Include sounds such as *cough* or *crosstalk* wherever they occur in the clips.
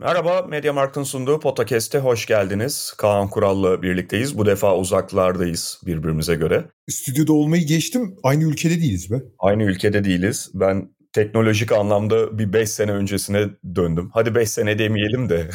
Merhaba, Mediamarkt'ın sunduğu Podcast'e hoş geldiniz. Kaan Kural'la birlikteyiz. Bu defa uzaklardayız birbirimize göre. Stüdyoda olmayı geçtim. Aynı ülkede değiliz be. Aynı ülkede değiliz. Ben teknolojik anlamda bir 5 sene öncesine döndüm. Hadi 5 sene demeyelim de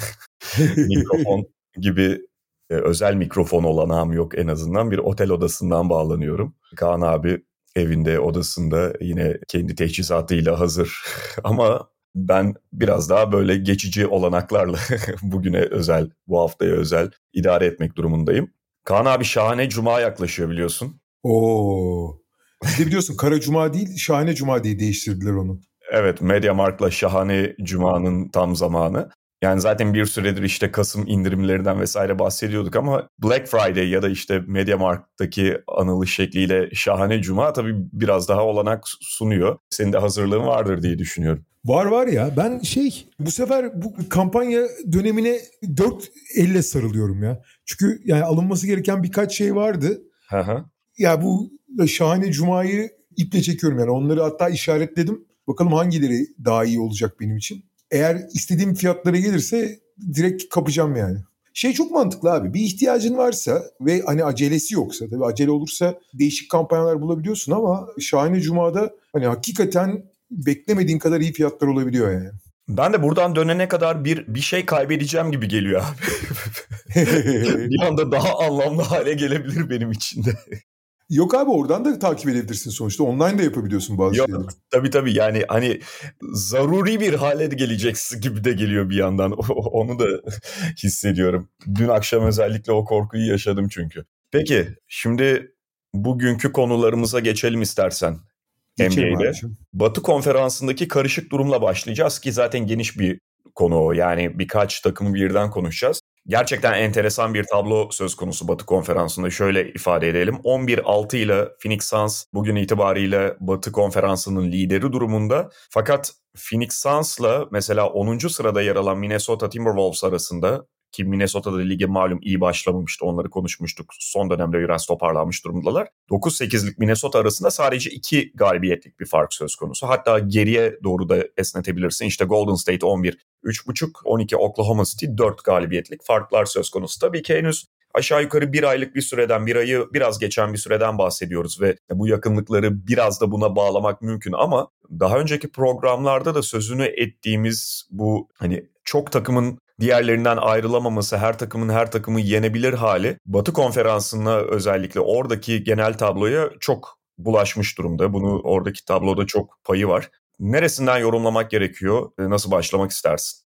*laughs* mikrofon gibi e, özel mikrofon olanağım yok en azından. Bir otel odasından bağlanıyorum. Kaan abi evinde, odasında yine kendi teçhizatıyla hazır. *laughs* Ama ben biraz daha böyle geçici olanaklarla *laughs* bugüne özel, bu haftaya özel idare etmek durumundayım. Kaan abi şahane cuma yaklaşıyor biliyorsun. Oo. Bir de biliyorsun Kara Cuma değil Şahane Cuma diye değiştirdiler onu. Evet Mediamarkt'la Şahane Cuma'nın tam zamanı. Yani zaten bir süredir işte Kasım indirimlerinden vesaire bahsediyorduk ama Black Friday ya da işte MediaMarkt'taki anılış şekliyle Şahane Cuma tabii biraz daha olanak sunuyor. Senin de hazırlığın vardır diye düşünüyorum. Var var ya ben şey bu sefer bu kampanya dönemine dört elle sarılıyorum ya. Çünkü yani alınması gereken birkaç şey vardı. Hı hı. Ya bu şahane cumayı iple çekiyorum yani onları hatta işaretledim. Bakalım hangileri daha iyi olacak benim için. Eğer istediğim fiyatlara gelirse direkt kapacağım yani. Şey çok mantıklı abi. Bir ihtiyacın varsa ve hani acelesi yoksa tabii acele olursa değişik kampanyalar bulabiliyorsun ama Şahane Cuma'da hani hakikaten beklemediğin kadar iyi fiyatlar olabiliyor yani. Ben de buradan dönene kadar bir bir şey kaybedeceğim gibi geliyor abi. *laughs* bir anda daha anlamlı hale gelebilir benim için de. Yok abi oradan da takip edebilirsin sonuçta. Online de yapabiliyorsun bazı Yok, şeyleri. Tabii tabii yani hani zaruri bir hale geleceksin gibi de geliyor bir yandan. *laughs* Onu da *laughs* hissediyorum. Dün akşam özellikle o korkuyu yaşadım çünkü. Peki şimdi bugünkü konularımıza geçelim istersen. Geçelim NBA'de. abiciğim. Batı konferansındaki karışık durumla başlayacağız ki zaten geniş bir konu o. Yani birkaç takımı birden konuşacağız. Gerçekten enteresan bir tablo söz konusu Batı konferansında. Şöyle ifade edelim. 11-6 ile Phoenix Suns bugün itibariyle Batı konferansının lideri durumunda. Fakat Phoenix Suns'la mesela 10. sırada yer alan Minnesota Timberwolves arasında ki Minnesota'da lige malum iyi başlamamıştı. Onları konuşmuştuk. Son dönemde biraz toparlanmış durumdalar. 9-8'lik Minnesota arasında sadece 2 galibiyetlik bir fark söz konusu. Hatta geriye doğru da esnetebilirsin. İşte Golden State 11, 3.5, 12 Oklahoma City 4 galibiyetlik farklar söz konusu. Tabii ki henüz aşağı yukarı bir aylık bir süreden, bir ayı biraz geçen bir süreden bahsediyoruz ve bu yakınlıkları biraz da buna bağlamak mümkün ama daha önceki programlarda da sözünü ettiğimiz bu hani çok takımın diğerlerinden ayrılamaması, her takımın her takımı yenebilir hali Batı konferansına özellikle oradaki genel tabloya çok bulaşmış durumda. Bunu oradaki tabloda çok payı var. Neresinden yorumlamak gerekiyor? E, Nasıl başlamak istersin?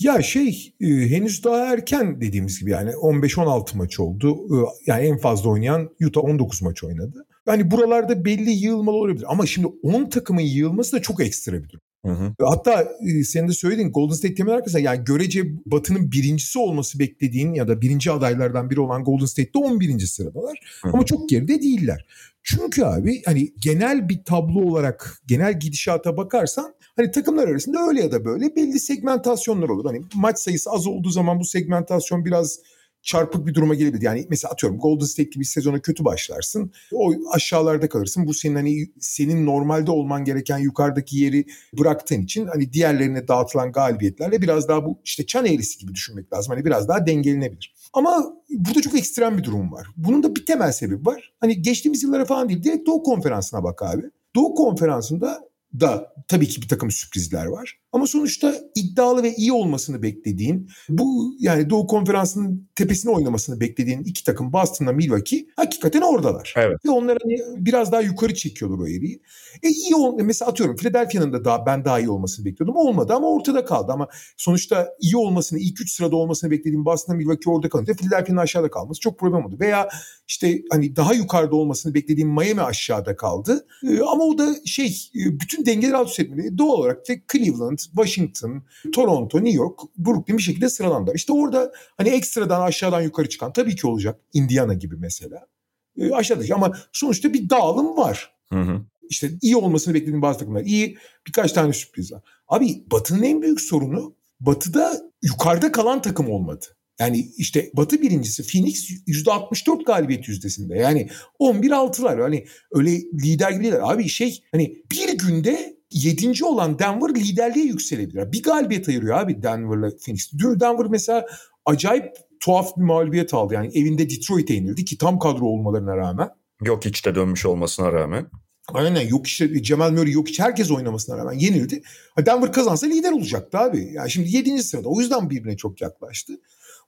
Ya şey e, henüz daha erken dediğimiz gibi yani 15-16 maç oldu. E, Yani en fazla oynayan Utah 19 maç oynadı. Yani buralarda belli yığılmalı olabilir ama şimdi 10 takımın yığılması da çok ekstra bir durum. Hı hı. Hatta e, senin de söylediğin Golden State temel arkasında yani görece Batı'nın birincisi olması beklediğin ya da birinci adaylardan biri olan Golden State'de 11. sıradalar. Hı hı. Ama çok geride değiller. Çünkü abi hani genel bir tablo olarak genel gidişata bakarsan hani takımlar arasında öyle ya da böyle belli segmentasyonlar olur. Hani maç sayısı az olduğu zaman bu segmentasyon biraz çarpık bir duruma gelebilir. Yani mesela atıyorum Golden State gibi sezona kötü başlarsın. O aşağılarda kalırsın. Bu senin hani senin normalde olman gereken yukarıdaki yeri bıraktığın için hani diğerlerine dağıtılan galibiyetlerle biraz daha bu işte çan eğrisi gibi düşünmek lazım. Hani biraz daha dengelenebilir. Ama burada çok ekstrem bir durum var. Bunun da bir temel sebebi var. Hani geçtiğimiz yıllara falan değil. Direkt Doğu Konferansı'na bak abi. Doğu Konferansı'nda da tabii ki bir takım sürprizler var. Ama sonuçta iddialı ve iyi olmasını beklediğin, bu yani Doğu Konferansı'nın tepesine oynamasını beklediğin iki takım Boston'la Milwaukee hakikaten oradalar. Evet. Ve onlar hani biraz daha yukarı çekiyorlar o eriyi. E iyi ol mesela atıyorum Philadelphia'nın da daha ben daha iyi olmasını bekliyordum. Olmadı ama ortada kaldı ama sonuçta iyi olmasını, ilk üç sırada olmasını beklediğim Boston'la Milwaukee orada kalınca Philadelphia'nın aşağıda kalması çok problem oldu. Veya işte hani daha yukarıda olmasını beklediğim Miami aşağıda kaldı. E, ama o da şey e, bütün dengeleri alt üst etmedi. Doğal olarak da Cleveland, Washington, Toronto, New York, Brooklyn bir şekilde sıralandılar. İşte orada hani ekstradan aşağıdan yukarı çıkan tabii ki olacak. Indiana gibi mesela. E, aşağıda ama sonuçta bir dağılım var. Hı hı. İşte iyi olmasını beklediğim bazı takımlar. iyi birkaç tane sürpriz var. Abi Batı'nın en büyük sorunu Batı'da yukarıda kalan takım olmadı. Yani işte Batı birincisi Phoenix %64 galibiyet yüzdesinde. Yani 11-6'lar. Hani öyle lider gibi değiller. Abi şey hani bir günde yedinci olan Denver liderliğe yükselebilir. Bir galibiyet ayırıyor abi Denver'la Phoenix. Dün Denver mesela acayip tuhaf bir mağlubiyet aldı. Yani evinde Detroit'e yenildi ki tam kadro olmalarına rağmen. Yok hiç de dönmüş olmasına rağmen. Aynen yok işte Cemal Murray yok hiç herkes oynamasına rağmen yenildi. Denver kazansa lider olacaktı abi. Yani şimdi 7. sırada o yüzden birbirine çok yaklaştı.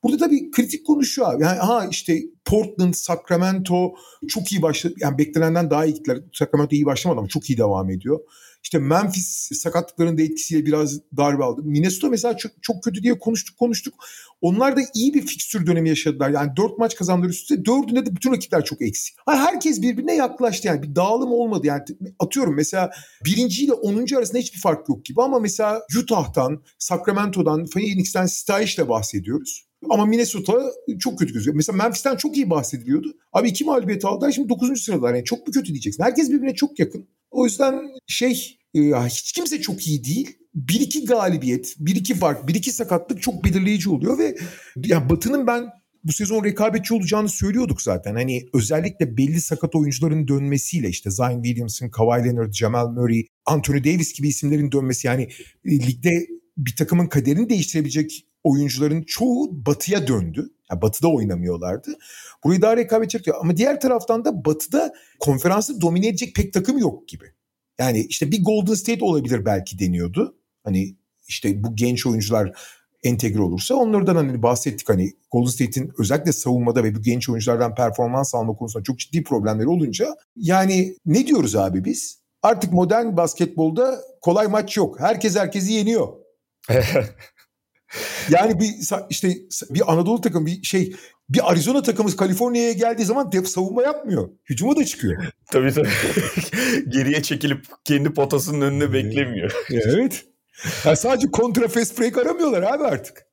Burada tabii kritik konuşuyor abi. Yani, ha işte Portland, Sacramento çok iyi başladı. Yani beklenenden daha iyi gittiler. Sacramento iyi başlamadı ama çok iyi devam ediyor. İşte Memphis sakatlıkların da etkisiyle biraz darbe aldı. Minnesota mesela çok, çok kötü diye konuştuk konuştuk. Onlar da iyi bir fikstür dönemi yaşadılar. Yani dört maç kazandılar üstte. Dördünde de bütün rakipler çok eksik. Ha, herkes birbirine yaklaştı yani. Bir dağılım olmadı yani. Atıyorum mesela birinci ile onuncu arasında hiçbir fark yok gibi. Ama mesela Utah'tan, Sacramento'dan, Phoenix'ten, Stayiş'le bahsediyoruz. Ama Minnesota çok kötü gözüküyor. Mesela Memphis'ten çok iyi bahsediliyordu. Abi iki mağlubiyet aldılar şimdi 9. sıradalar. Yani çok mu kötü diyeceksin. Herkes birbirine çok yakın. O yüzden şey e, hiç kimse çok iyi değil. Bir iki galibiyet, bir iki fark, bir iki sakatlık çok belirleyici oluyor ve ya Batı'nın ben bu sezon rekabetçi olacağını söylüyorduk zaten. Hani özellikle belli sakat oyuncuların dönmesiyle işte Zion Williamson, Kawhi Leonard, Jamal Murray, Anthony Davis gibi isimlerin dönmesi yani e, ligde bir takımın kaderini değiştirebilecek oyuncuların çoğu batıya döndü. Yani batıda oynamıyorlardı. Burayı daha rekabetçi yapıyor. Ama diğer taraftan da batıda konferansı domine edecek pek takım yok gibi. Yani işte bir Golden State olabilir belki deniyordu. Hani işte bu genç oyuncular entegre olursa onlardan hani bahsettik hani Golden State'in özellikle savunmada ve bu genç oyunculardan performans alma konusunda çok ciddi problemleri olunca yani ne diyoruz abi biz? Artık modern basketbolda kolay maç yok. Herkes herkesi yeniyor. *laughs* yani bir işte bir Anadolu takım bir şey bir Arizona takımı Kaliforniya'ya geldiği zaman dep savunma yapmıyor. Hücuma da çıkıyor. *laughs* tabii tabii. *laughs* Geriye çekilip kendi potasının önüne beklemiyor. evet. Yani sadece kontra fast break aramıyorlar abi artık.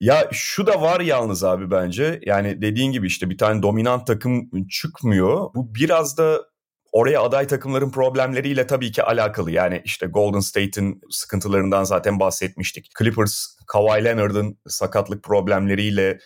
Ya şu da var yalnız abi bence. Yani dediğin gibi işte bir tane dominant takım çıkmıyor. Bu biraz da oraya aday takımların problemleriyle tabii ki alakalı. Yani işte Golden State'in sıkıntılarından zaten bahsetmiştik. Clippers, Kawhi Leonard'ın sakatlık problemleriyle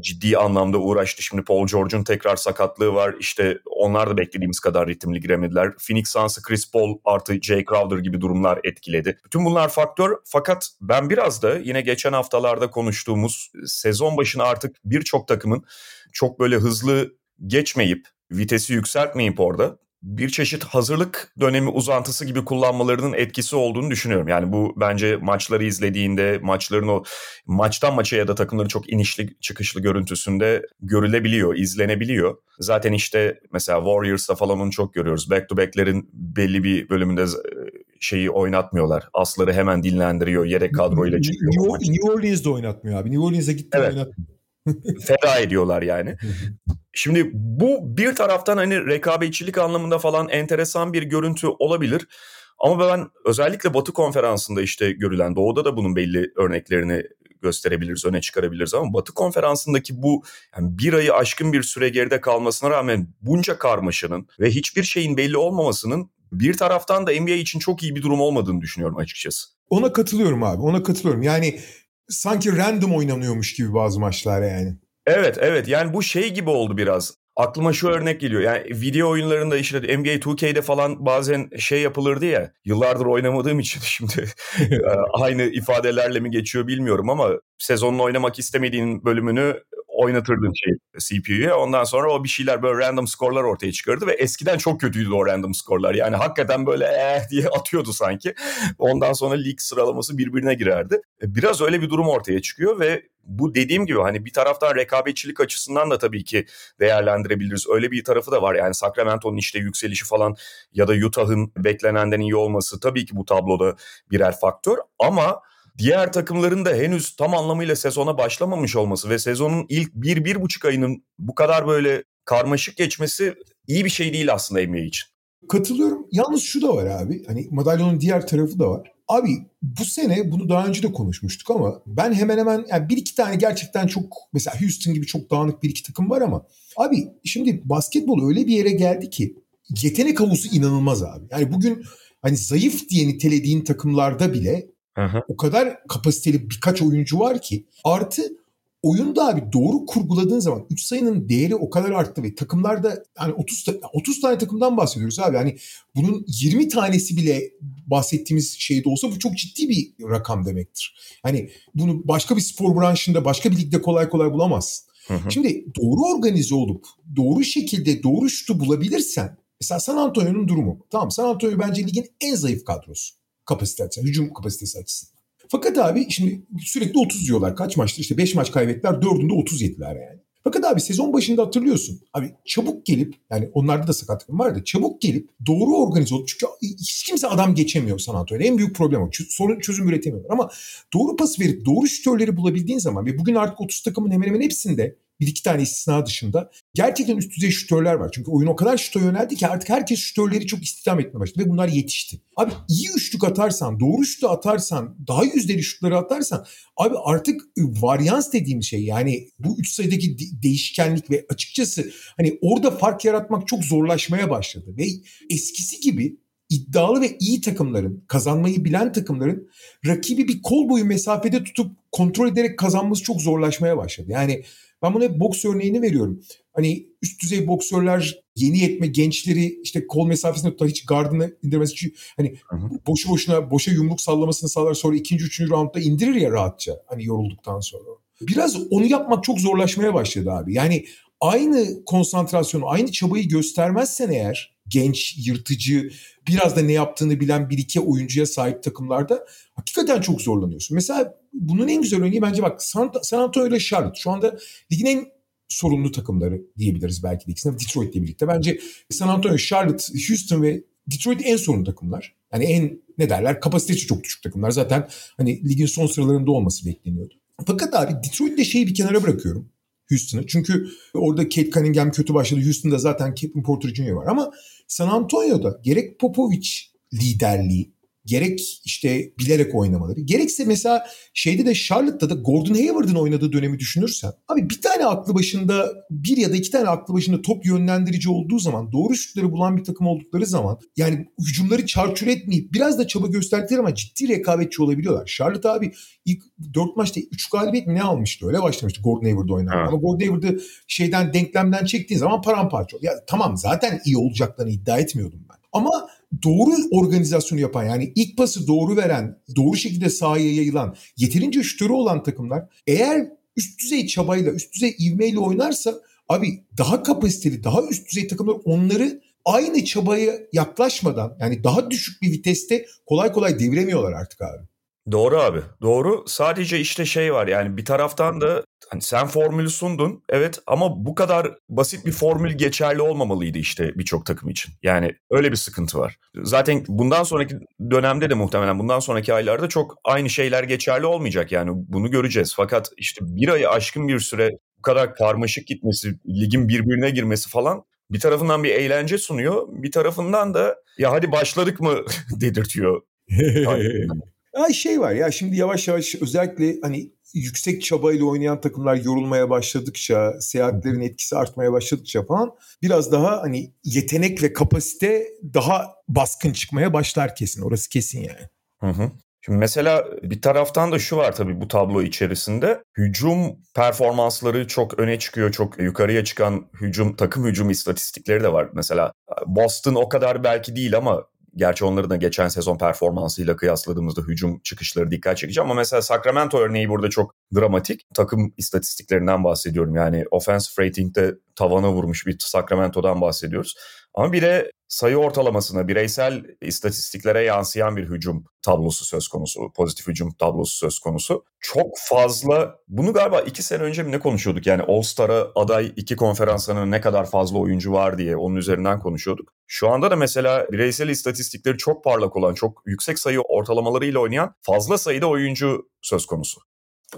ciddi anlamda uğraştı. Şimdi Paul George'un tekrar sakatlığı var. İşte onlar da beklediğimiz kadar ritimli giremediler. Phoenix Suns'ı Chris Paul artı Jay Crowder gibi durumlar etkiledi. Bütün bunlar faktör fakat ben biraz da yine geçen haftalarda konuştuğumuz sezon başına artık birçok takımın çok böyle hızlı geçmeyip vitesi yükseltmeyip orada bir çeşit hazırlık dönemi uzantısı gibi kullanmalarının etkisi olduğunu düşünüyorum. Yani bu bence maçları izlediğinde maçların o maçtan maça ya da takımların çok inişli çıkışlı görüntüsünde görülebiliyor, izlenebiliyor. Zaten işte mesela Warriors'ta falan onu çok görüyoruz. Back to back'lerin belli bir bölümünde şeyi oynatmıyorlar. Asları hemen dinlendiriyor. Yedek kadroyla çıkıyor. New, New Orleans'da oynatmıyor abi. New Orleans'a gitti evet. oynatmıyor. Feda ediyorlar yani. Şimdi bu bir taraftan hani rekabetçilik anlamında falan enteresan bir görüntü olabilir. Ama ben özellikle Batı konferansında işte görülen Doğu'da da bunun belli örneklerini gösterebiliriz, öne çıkarabiliriz ama Batı konferansındaki bu yani bir ayı aşkın bir süre geride kalmasına rağmen bunca karmaşanın ve hiçbir şeyin belli olmamasının bir taraftan da NBA için çok iyi bir durum olmadığını düşünüyorum açıkçası. Ona katılıyorum abi, ona katılıyorum. Yani sanki random oynanıyormuş gibi bazı maçlar yani. Evet evet yani bu şey gibi oldu biraz. Aklıma şu örnek geliyor. Yani video oyunlarında işte NBA 2K'de falan bazen şey yapılırdı ya. Yıllardır oynamadığım için *laughs* şimdi *laughs* e, aynı ifadelerle mi geçiyor bilmiyorum ama sezonun oynamak istemediğin bölümünü oynatırdın şey CPU'ya. Ondan sonra o bir şeyler böyle random skorlar ortaya çıkardı ve eskiden çok kötüydü o random skorlar. Yani hakikaten böyle eh diye *laughs* atıyordu sanki. Ondan sonra lig sıralaması birbirine girerdi. E, biraz öyle bir durum ortaya çıkıyor ve bu dediğim gibi hani bir taraftan rekabetçilik açısından da tabii ki değerlendirebiliriz. Öyle bir tarafı da var. Yani Sacramento'nun işte yükselişi falan ya da Utah'ın beklenenden iyi olması tabii ki bu tabloda birer faktör ama diğer takımların da henüz tam anlamıyla sezona başlamamış olması ve sezonun ilk bir, bir buçuk ayının bu kadar böyle karmaşık geçmesi iyi bir şey değil aslında NBA için. Katılıyorum. Yalnız şu da var abi. Hani madalyonun diğer tarafı da var. Abi bu sene bunu daha önce de konuşmuştuk ama ben hemen hemen yani bir iki tane gerçekten çok mesela Houston gibi çok dağınık bir iki takım var ama abi şimdi basketbol öyle bir yere geldi ki yetenek havuzu inanılmaz abi. Yani bugün hani zayıf diye nitelediğin takımlarda bile Hı. o kadar kapasiteli birkaç oyuncu var ki artı oyunda abi doğru kurguladığın zaman 3 sayının değeri o kadar arttı ve takımlarda yani 30 ta- 30 tane takımdan bahsediyoruz abi. Yani bunun 20 tanesi bile bahsettiğimiz şeyde olsa bu çok ciddi bir rakam demektir. Hani bunu başka bir spor branşında, başka bir ligde kolay kolay bulamazsın. Hı hı. Şimdi doğru organize olup doğru şekilde doğru şutu bulabilirsen mesela San Antonio'nun durumu. Tamam San Antonio bence ligin en zayıf kadrosu. Kapasite açısından, hücum kapasitesi açısından. Fakat abi şimdi sürekli 30 diyorlar. Kaç maçtır işte 5 maç kaybettiler 4'ünde 30 yediler yani. Fakat abi sezon başında hatırlıyorsun. Abi çabuk gelip yani onlarda da sakatlık var da çabuk gelip doğru organize olup çünkü hiç kimse adam geçemiyor San Antonio'da. En büyük problem o. Sorun çözüm üretemiyorlar ama doğru pas verip doğru şütörleri bulabildiğin zaman ve bugün artık 30 takımın hemen hemen hepsinde bir iki tane istisna dışında gerçekten üst düzey şütörler var. Çünkü oyun o kadar şütör yöneldi ki artık herkes şütörleri çok istihdam etmeye başladı ve bunlar yetişti. Abi iyi üçlük atarsan, doğru şutu atarsan, daha yüzdeli şutları atarsan abi artık varyans dediğim şey yani bu üç sayıdaki de- değişkenlik ve açıkçası hani orada fark yaratmak çok zorlaşmaya başladı ve eskisi gibi iddialı ve iyi takımların, kazanmayı bilen takımların rakibi bir kol boyu mesafede tutup kontrol ederek kazanması çok zorlaşmaya başladı. Yani ben buna hep boks örneğini veriyorum. Hani üst düzey boksörler yeni yetme gençleri işte kol mesafesinde tutar hiç gardını indirmez. Çünkü hani Hı hı. boşu boşuna boşa yumruk sallamasını sağlar sonra ikinci üçüncü roundda indirir ya rahatça hani yorulduktan sonra. Biraz onu yapmak çok zorlaşmaya başladı abi. Yani aynı konsantrasyonu, aynı çabayı göstermezsen eğer genç, yırtıcı, biraz da ne yaptığını bilen bir iki oyuncuya sahip takımlarda hakikaten çok zorlanıyorsun. Mesela bunun en güzel örneği bence bak San, Antonio ile Charlotte şu anda ligin en sorunlu takımları diyebiliriz belki de ikisine Detroit ile birlikte. Bence San Antonio, Charlotte, Houston ve Detroit en sorunlu takımlar. Yani en ne derler kapasitesi çok düşük takımlar. Zaten hani ligin son sıralarında olması bekleniyordu. Fakat abi Detroit'te şeyi bir kenara bırakıyorum. Houston'ı. Çünkü orada Kate Cunningham kötü başladı. Houston'da zaten Kevin Porter Jr. var ama San Antonio'da gerek Popovich liderliği, gerek işte bilerek oynamaları, gerekse mesela şeyde de Charlotte'da da Gordon Hayward'ın oynadığı dönemi düşünürsen abi bir tane aklı başında bir ya da iki tane aklı başında top yönlendirici olduğu zaman doğru şutları bulan bir takım oldukları zaman yani hücumları çarçur etmeyip biraz da çaba gösterdikleri ama ciddi rekabetçi olabiliyorlar. Charlotte abi ilk dört maçta üç galibiyet mi ne almıştı öyle başlamıştı Gordon Hayward oynarken Evet. ama Gordon Hayward'ı şeyden denklemden çektiğin zaman paramparça oldu. Ya tamam zaten iyi olacaklarını iddia etmiyordum ben. Ama doğru organizasyonu yapan yani ilk pası doğru veren, doğru şekilde sahaya yayılan, yeterince şütörü olan takımlar eğer üst düzey çabayla, üst düzey ivmeyle oynarsa abi daha kapasiteli, daha üst düzey takımlar onları aynı çabaya yaklaşmadan yani daha düşük bir viteste kolay kolay deviremiyorlar artık abi. Doğru abi. Doğru. Sadece işte şey var yani bir taraftan da hani sen formülü sundun evet ama bu kadar basit bir formül geçerli olmamalıydı işte birçok takım için. Yani öyle bir sıkıntı var. Zaten bundan sonraki dönemde de muhtemelen bundan sonraki aylarda çok aynı şeyler geçerli olmayacak yani bunu göreceğiz. Fakat işte bir ayı aşkın bir süre bu kadar karmaşık gitmesi, ligin birbirine girmesi falan bir tarafından bir eğlence sunuyor. Bir tarafından da ya hadi başladık mı *laughs* dedirtiyor. *laughs* Ya şey var ya şimdi yavaş yavaş özellikle hani yüksek çabayla oynayan takımlar yorulmaya başladıkça, seyahatlerin etkisi artmaya başladıkça falan biraz daha hani yetenek ve kapasite daha baskın çıkmaya başlar kesin. Orası kesin yani. Hı hı. Şimdi mesela bir taraftan da şu var tabii bu tablo içerisinde. Hücum performansları çok öne çıkıyor. Çok yukarıya çıkan hücum, takım hücum istatistikleri de var. Mesela Boston o kadar belki değil ama Gerçi onların da geçen sezon performansıyla kıyasladığımızda hücum çıkışları dikkat çekici ama mesela Sacramento örneği burada çok dramatik. Takım istatistiklerinden bahsediyorum. Yani offensive rating'de tavana vurmuş bir Sacramento'dan bahsediyoruz. Ama bir de sayı ortalamasına, bireysel istatistiklere yansıyan bir hücum tablosu söz konusu. Pozitif hücum tablosu söz konusu. Çok fazla, bunu galiba iki sene önce mi ne konuşuyorduk? Yani All-Star'a aday iki konferanslarına ne kadar fazla oyuncu var diye onun üzerinden konuşuyorduk. Şu anda da mesela bireysel istatistikleri çok parlak olan, çok yüksek sayı ortalamalarıyla oynayan fazla sayıda oyuncu söz konusu.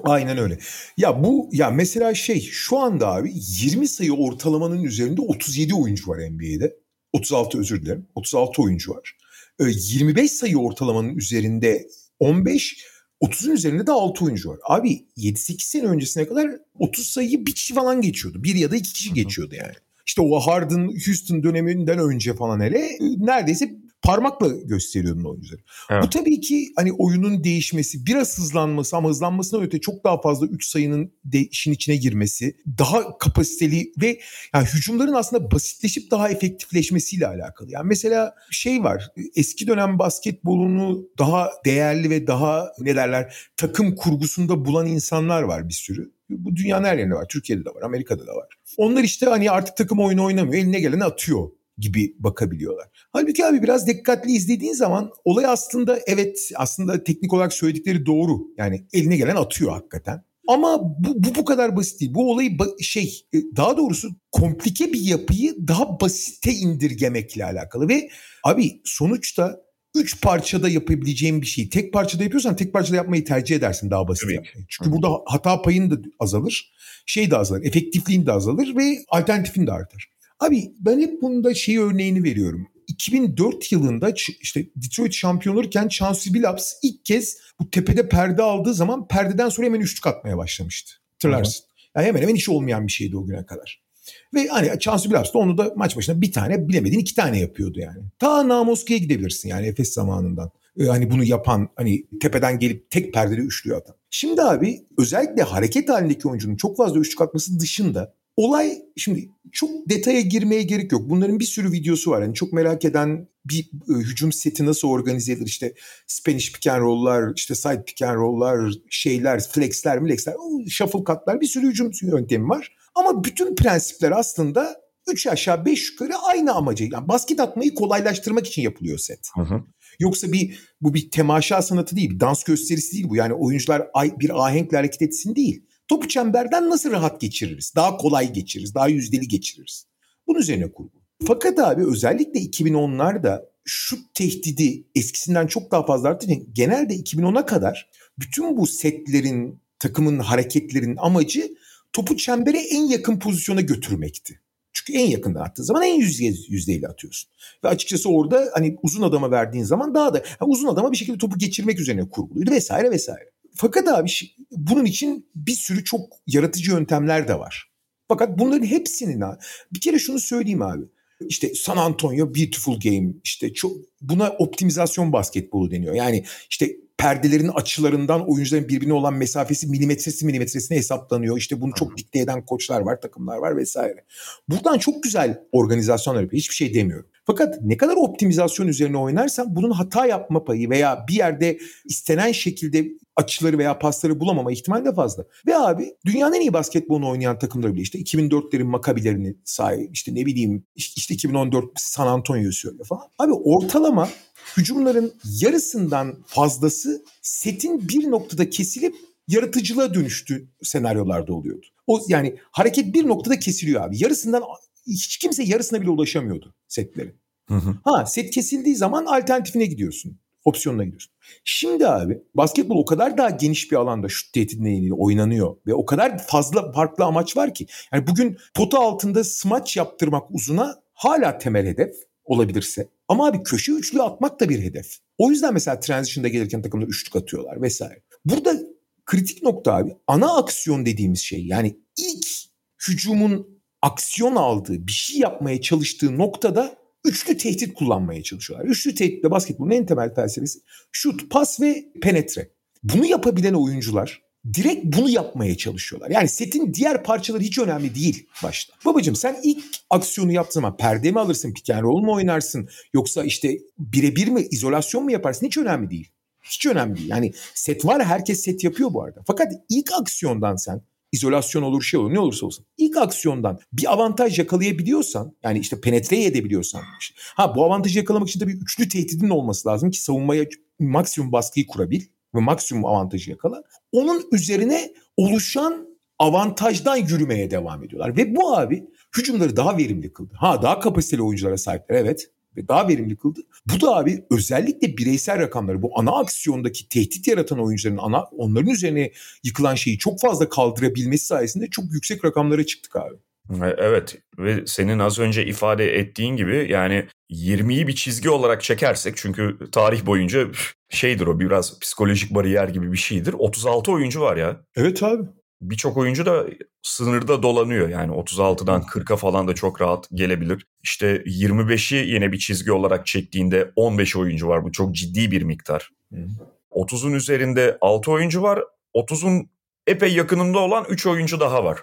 Aynen öyle. Ya bu ya mesela şey şu anda abi 20 sayı ortalamanın üzerinde 37 oyuncu var NBA'de. 36 özür dilerim. 36 oyuncu var. 25 e, sayı ortalamanın üzerinde 15 30'un üzerinde de 6 oyuncu var. Abi 7-8 sene öncesine kadar 30 sayıyı bir kişi falan geçiyordu. Bir ya da iki kişi geçiyordu yani. İşte o Harden Houston döneminden önce falan hele neredeyse parmakla gösteriyordun oyuncuları. Evet. Bu tabii ki hani oyunun değişmesi, biraz hızlanması ama hızlanmasından öte çok daha fazla 3 sayının de işin içine girmesi, daha kapasiteli ve yani hücumların aslında basitleşip daha efektifleşmesiyle alakalı. Yani mesela şey var, eski dönem basketbolunu daha değerli ve daha ne derler takım kurgusunda bulan insanlar var bir sürü. Bu dünyanın her yerinde var. Türkiye'de de var, Amerika'da da var. Onlar işte hani artık takım oyunu oynamıyor. Eline geleni atıyor gibi bakabiliyorlar. Halbuki abi biraz dikkatli izlediğin zaman olay aslında evet aslında teknik olarak söyledikleri doğru. Yani eline gelen atıyor hakikaten. Ama bu, bu bu kadar basit değil. Bu olayı ba- şey e, daha doğrusu komplike bir yapıyı daha basite indirgemekle alakalı ve abi sonuçta üç parçada yapabileceğin bir şeyi tek parçada yapıyorsan tek parçada yapmayı tercih edersin daha basit. Evet. Çünkü Hı. burada hata payın da azalır, şey de azalır, efektifliğin de azalır ve alternatifin de artar. Abi ben hep bunda şey örneğini veriyorum. 2004 yılında işte Detroit şampiyon olurken Chauncey Billups ilk kez bu tepede perde aldığı zaman perdeden sonra hemen üçlük atmaya başlamıştı. Hatırlarsın. Yani hemen hemen işi olmayan bir şeydi o güne kadar. Ve hani Chauncey Billups da onu da maç başına bir tane bilemedin iki tane yapıyordu yani. Ta Namoski'ye gidebilirsin yani Efes zamanından. Ee, hani bunu yapan hani tepeden gelip tek perdede üçlüğü atan. Şimdi abi özellikle hareket halindeki oyuncunun çok fazla üçlük atması dışında Olay şimdi çok detaya girmeye gerek yok. Bunların bir sürü videosu var. Yani çok merak eden bir e, hücum seti nasıl organize edilir? İşte Spanish pick and roll'lar, işte side pick and roll'lar, şeyler, flex'ler, flex'ler, shuffle cut'lar bir sürü hücum yöntemi var. Ama bütün prensipler aslında 3 aşağı 5 yukarı aynı amacı. Yani basket atmayı kolaylaştırmak için yapılıyor set. Hı hı. Yoksa bir bu bir temaşa sanatı değil, bir dans gösterisi değil bu. Yani oyuncular bir ahenkle hareket etsin değil. Topu çemberden nasıl rahat geçiririz? Daha kolay geçiririz, daha yüzdeli geçiririz. Bunun üzerine kurgu. Fakat abi özellikle 2010'larda şut tehdidi eskisinden çok daha fazla arttı. Genelde 2010'a kadar bütün bu setlerin, takımın hareketlerin amacı topu çembere en yakın pozisyona götürmekti. Çünkü en yakında attığı zaman en yüzde, yüzdeyle atıyorsun. Ve açıkçası orada hani uzun adama verdiğin zaman daha da yani uzun adama bir şekilde topu geçirmek üzerine kurguluydu vesaire vesaire. Fakat abi bunun için bir sürü çok yaratıcı yöntemler de var. Fakat bunların hepsinin bir kere şunu söyleyeyim abi. İşte San Antonio Beautiful Game işte çok buna optimizasyon basketbolu deniyor. Yani işte perdelerin açılarından oyuncuların birbirine olan mesafesi milimetresi milimetresine hesaplanıyor. İşte bunu çok dikte eden koçlar var, takımlar var vesaire. Buradan çok güzel organizasyonlar yapıyor. Hiçbir şey demiyorum. Fakat ne kadar optimizasyon üzerine oynarsan bunun hata yapma payı veya bir yerde istenen şekilde açıları veya pasları bulamama ihtimali de fazla. Ve abi dünyanın en iyi basketbolunu oynayan takımları bile işte 2004'lerin Makabilerini sahip işte ne bileyim işte 2014 San Antonio'yu söylüyor falan. Abi ortalama hücumların yarısından fazlası setin bir noktada kesilip yaratıcılığa dönüştü senaryolarda oluyordu. O yani hareket bir noktada kesiliyor abi. Yarısından hiç kimse yarısına bile ulaşamıyordu setlerin. Hı hı. Ha set kesildiği zaman alternatifine gidiyorsun. Opsiyonuna gidiyorsun. Şimdi abi basketbol o kadar daha geniş bir alanda şut tehdidine oynanıyor ve o kadar fazla farklı amaç var ki. Yani bugün pota altında smaç yaptırmak uzuna hala temel hedef olabilirse. Ama abi köşe üçlü atmak da bir hedef. O yüzden mesela transition'da gelirken takımlar üçlük atıyorlar vesaire. Burada kritik nokta abi ana aksiyon dediğimiz şey yani ilk hücumun aksiyon aldığı bir şey yapmaya çalıştığı noktada üçlü tehdit kullanmaya çalışıyorlar. Üçlü tehditle basketbolun en temel felsefesi şut, pas ve penetre. Bunu yapabilen oyuncular direkt bunu yapmaya çalışıyorlar. Yani setin diğer parçaları hiç önemli değil başta. Babacım sen ilk aksiyonu yaptığın zaman perde mi alırsın, pick and roll mu oynarsın yoksa işte birebir mi izolasyon mu yaparsın hiç önemli değil. Hiç önemli değil. Yani set var herkes set yapıyor bu arada. Fakat ilk aksiyondan sen izolasyon olur şey olur ne olursa olsun. İlk aksiyondan bir avantaj yakalayabiliyorsan yani işte penetre edebiliyorsan. Işte. Ha bu avantajı yakalamak için bir üçlü tehdidin olması lazım ki savunmaya maksimum baskıyı kurabil ve maksimum avantajı yakala. Onun üzerine oluşan avantajdan yürümeye devam ediyorlar. Ve bu abi hücumları daha verimli kıldı. Ha daha kapasiteli oyunculara sahipler evet ve daha verimli kıldı. Bu da abi özellikle bireysel rakamları bu ana aksiyondaki tehdit yaratan oyuncuların ana onların üzerine yıkılan şeyi çok fazla kaldırabilmesi sayesinde çok yüksek rakamlara çıktık abi. E, evet ve senin az önce ifade ettiğin gibi yani 20'yi bir çizgi olarak çekersek çünkü tarih boyunca şeydir o biraz psikolojik bariyer gibi bir şeydir. 36 oyuncu var ya. Evet abi. Birçok oyuncu da sınırda dolanıyor yani 36'dan 40'a falan da çok rahat gelebilir. İşte 25'i yine bir çizgi olarak çektiğinde 15 oyuncu var bu çok ciddi bir miktar. 30'un üzerinde 6 oyuncu var 30'un epey yakınında olan 3 oyuncu daha var